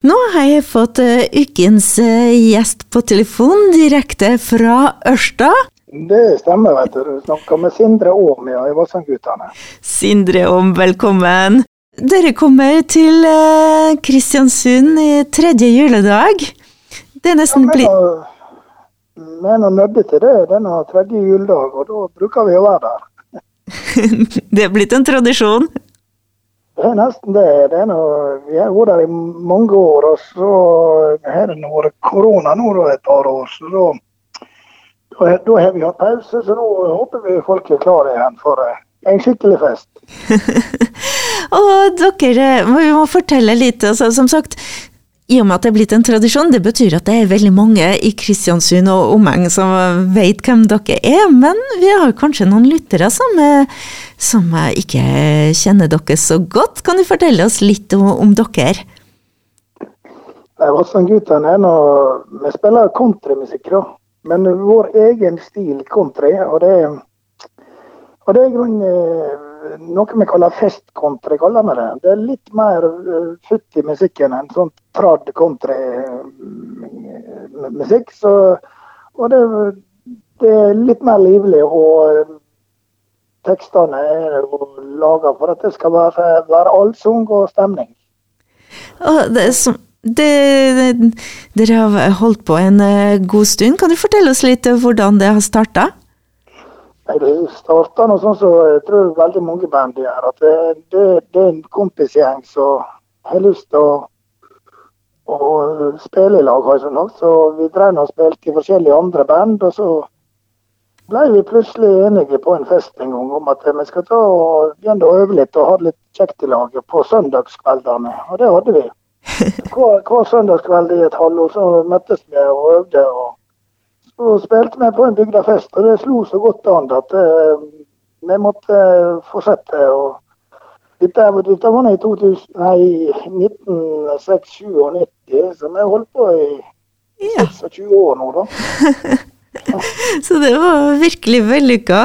Nå har jeg fått uh, ukens uh, gjest på telefon direkte fra Ørsta. Det stemmer, vet du. Du snakker med Sindre Aam ja, i Vassendgutane. Sindre Aam, velkommen. Dere kommer til uh, Kristiansund i tredje juledag. Det er nesten blitt Vi er nå nødde til det denne tredje juledag, og da bruker vi å være der. det er blitt en tradisjon? Det er nesten det. det er noe, vi har vært der i mange år, og så har det vært korona nå et par år. så da, da, da har vi hatt pause, så nå håper vi folk er klare igjen for en skikkelig fest. og dere, vi må fortelle litt. Altså, som sagt, i og med at det er blitt en tradisjon, det betyr at det er veldig mange i Kristiansund og omegn som vet hvem dere er. Men vi har kanskje noen lyttere som, som ikke kjenner dere så godt. Kan du fortelle oss litt om, om dere? Vassendgutane er nå Vi spiller countrymusikk, da. Men vår egen stil country. Og det, og det er i grunnen noe vi kaller festcountry, kaller vi det. Det er litt mer uh, futt i musikken enn sånn trad country-musikk. Mm, så, og det, det, er litt mer livlig, og tekstene er laga for at det skal være, være allsang og stemning. Og det er det, dere har holdt på en god stund. Kan du fortelle oss litt hvordan det har starta? Starta nå sånn som jeg tror veldig mange band gjør. At det, det, det er en kompisgjeng som har lyst til å, å spille i lag. Sånn, så vi drev og spilte i forskjellige andre band. Og så ble vi plutselig enige på en fest en gang om at vi skal ta og begynne å øve litt og ha det litt kjekt i laget på søndagskveldene. Og det hadde vi. Hver, hver søndagskveld i et halvår så møttes vi og øvde. og så spilte vi på en bygdefest, og det slo så godt an at uh, vi måtte uh, fortsette. og dette, dette var i 2000, nei, 1996, så vi holdt på i ja. 26 år nå, da. så det var virkelig vellykka.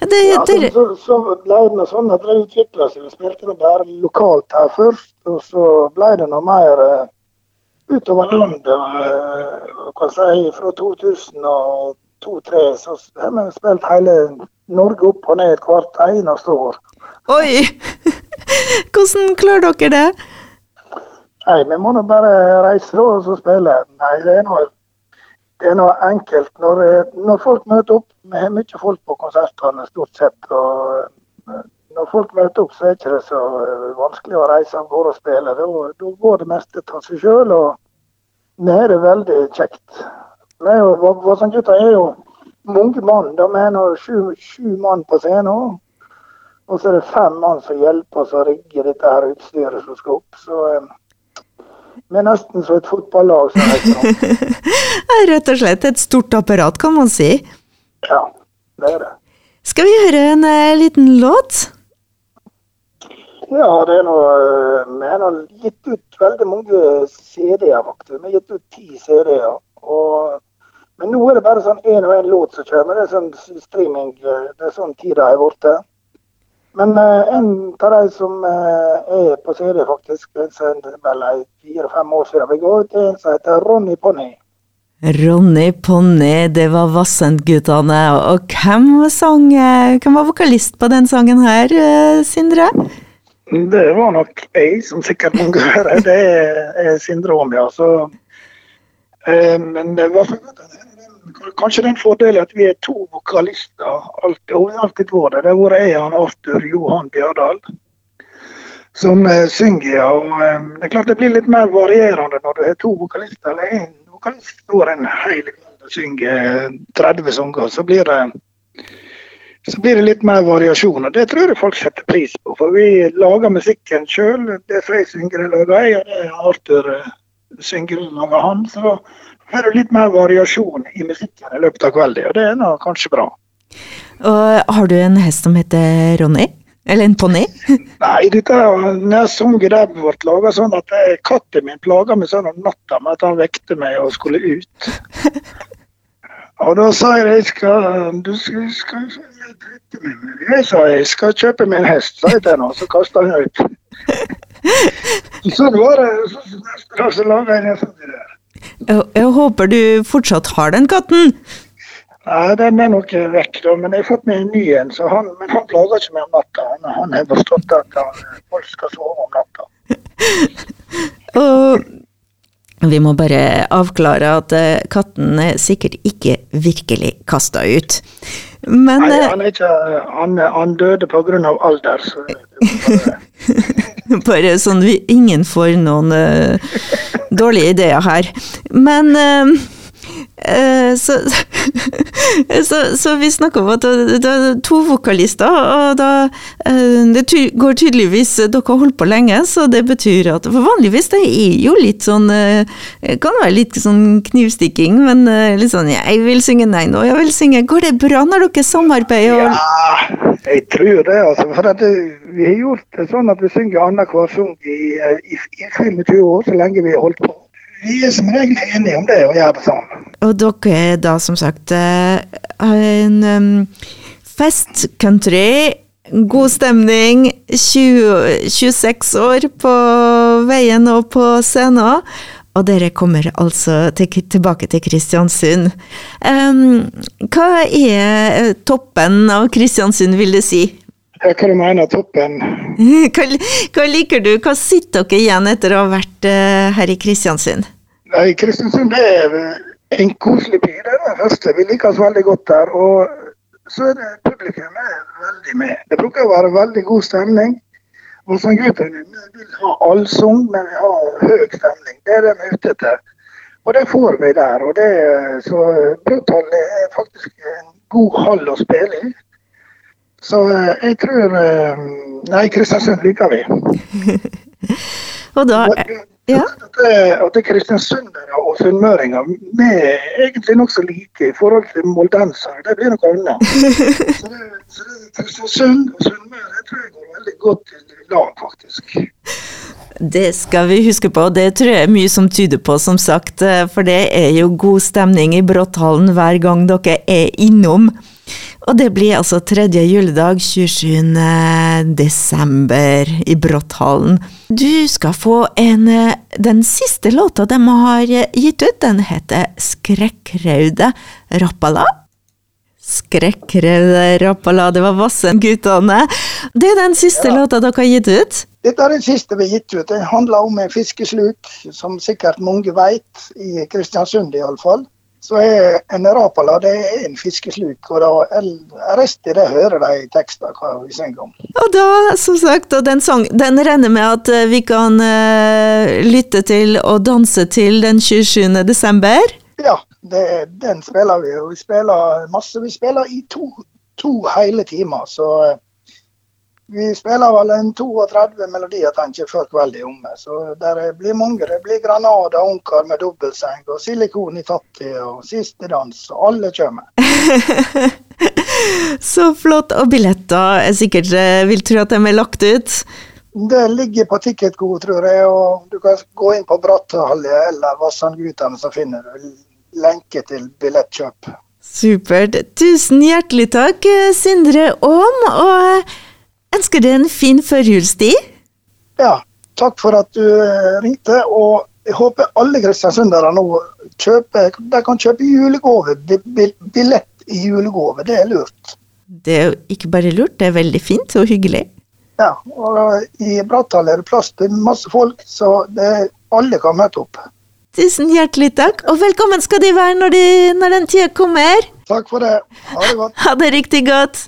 Ja, så, så, så ble det sånn at det utvikla seg. Vi spilte bare lokalt her først, og så ble det noe mer uh, utover landet. Eh, si, fra 2002-2003 så har vi spilt hele Norge opp og ned hvert eneste år. Oi! Hvordan klarer dere det? Nei, Vi må nå bare reise da og spille. Nei, det er noe, det er noe enkelt. Når, når, folk møter opp, vi har mye folk på konsertene stort sett. og eh, når folk møter opp, så er det ikke så eh, vanskelig å reise av gårde og spille. Da, går det meste av seg sjøl, og det er det veldig kjekt. Vassendgutta er jo mange mann. De er nå sju, sju mann på scenen. Og så er det fem mann som hjelper oss å rigge dette her utstyret som skal opp. Så eh, vi er nesten som et fotballag. Rett og slett et stort apparat, kan man si. Ja, det er det. Skal vi høre en uh, liten låt? Ja, det er noe, eh, vi har gitt ut veldig mange CD-er, faktisk. Vi har gitt ut ti CD-er. Men nå er det bare sånn én og én låt som kommer. Det er sånn streaming. Eh, det er sånn tida er borte. Men eh, en av de som eh, er på CD, faktisk, en vel fire-fem år siden vi går ut, en som heter Ronny Ponni. Ronny Ponni, det var Vassendgutane. Og hvem sang, hvem var vokalist på den sangen her, Sindre? Det var nok jeg, som sikkert mange hører. Det er syndrom, ja. Så, eh, men det var kanskje den fordelen at vi er to vokalister. Alt, og alltid vært det. Har vært jeg og Arthur Johan Bjørdal som uh, synger. og um, Det er klart det blir litt mer varierende når du har to vokalister. Eller én vokalist står en hel kveld og synger 30 sanger. Så blir det så blir det litt mer variasjon. og Det tror jeg folk setter pris på. For vi lager musikken sjøl. Det som jeg synger, lager jeg, og det Arthur uh, synger, lager han. Så er det litt mer variasjon i musikken i løpet av kvelden, og det er nå kanskje bra. Og Har du en hest som heter Ronny? Eller en ponni? Nei, dette, sunget der ble laga sånn at katten min plaga meg sånn om natta med at han vekte meg og skulle ut. Og da sa jeg jeg skal, du skal, skal jeg sa jeg skal kjøpe meg en hest, sa jeg til henne, og så kasta han ut. Sånn var det så, så så laga jeg sånn det. Jeg, jeg håper du fortsatt har den katten. Nei, den er nok vekk, da. Men jeg har fått meg en ny en. Så han, men han plager ikke meg om natta. Han, han har forstått at han, folk skal sove om natta. Og vi må bare avklare at eh, katten er sikkert ikke virkelig kasta ut. Men Nei, eh, han, er ikke, han, han døde pga. alder. Så bare, bare sånn vi ingen får noen uh, dårlige ideer her. Men eh, eh, så, så, så vi snakker om at det er to vokalister, og da eh, Det går tydeligvis Dere har holdt på lenge, så det betyr at For vanligvis det er jo litt sånn eh, Det kan være litt sånn knivstikking, men eh, litt sånn 'Jeg vil synge nei nå, jeg vil synge'. Går det bra når dere samarbeider? og ja, jeg tror det, altså. For det, vi har gjort det sånn at vi synger annenhver sang i, eh, i, i 25 år, så lenge vi har holdt på. Vi er som regel enige om det, å gjøre det sånn. Og dere er da som sagt eh, en um, fest-country, god stemning, 20, 26 år på veien og på scenen. Og dere kommer altså til, tilbake til Kristiansund. Um, hva er eh, toppen av Kristiansund, vil du si? Ja, Hva du mener toppen? Hva, hva liker du? Hva sitter dere igjen etter å ha vært eh, her i Kristiansund? Nei, Kristiansund er en koselig by. Det er den første. Vi liker oss veldig godt der. Og så er det publikum er veldig med. Det bruker å være veldig god stemning. Vi vil ha allsang, men vi har høy stemning. Det er det vi er ute etter. Og det får vi der. Og det, så Brutal er faktisk en god hall å spille i. Så eh, jeg tror eh, Nei, Kristiansund liker vi. Og da Ja. At det- er kristiansundere og sunnmøringer vi er egentlig nokså like i forhold til moldensere. Det blir noe annet. Så det, så det Kristiansund og Sunnmøre tror jeg går veldig godt i lag, faktisk. Det skal vi huske på, og det tror jeg er mye som tyder på, som sagt. eh, For det er jo god stemning i Bråtthallen hver gang dere er innom. Og det blir altså tredje juledag 27. desember i Brotthallen. Du skal få en eh, Den siste låta de har eh, gitt ut, den heter Skrekkraude Rappala. Skrekkraude Rappala, det var Vassendguttene. Det er den siste Ja. låta dere har gitt ut. Dette er den siste vi har gitt ut. Det handler om en fiskesluk, som sikkert mange vet, i Kristiansund iallfall. Så er en rapala det er en fiskesluk, og da resten det hører de i teksten hva vi synger om. Og da, som sagt, og den, sang, den regner med at eh, vi kan uh, lytte til og danse til den 27. desember. Ja, det, den spiller vi. Og vi spiller masse. Vi spiller i to, to hele timer, så eh, vi spiller vel en 32 melodier, tenker jeg, før kvelden er omme. Så det blir mange. Det blir Granada, Ungkar med dobbeltseng og silikon i fattig og siste dans. Og alle kommer. Så flott. Og billetter jeg sikkert eh, vil tro at de er lagt ut. Det ligger på Ticketgo, tror jeg, og du kan gå inn på Bratthallet eller Vassandgutane, så finner du lenke til billettkjøp. Supert. Tusen hjertelig takk, eh, Sindre Aam, og eh, ønsker deg en fin førjulstid. Ja, takk for at du eh, ringte. Og jeg håper alle kristiansundere nå kjøper De kan kjøpe julegave. bi- bi- Billett i julegave. Det er lurt. Det er jo ikke bare lurt, det er veldig fint og hyggelig. Ja, og I Brattal er det plass til masse folk, så det, alle kan møte opp. Tusen hjertelig takk, og velkommen skal de være når, de, når den tida kommer. Takk for det. Ha det godt. Ha det riktig godt.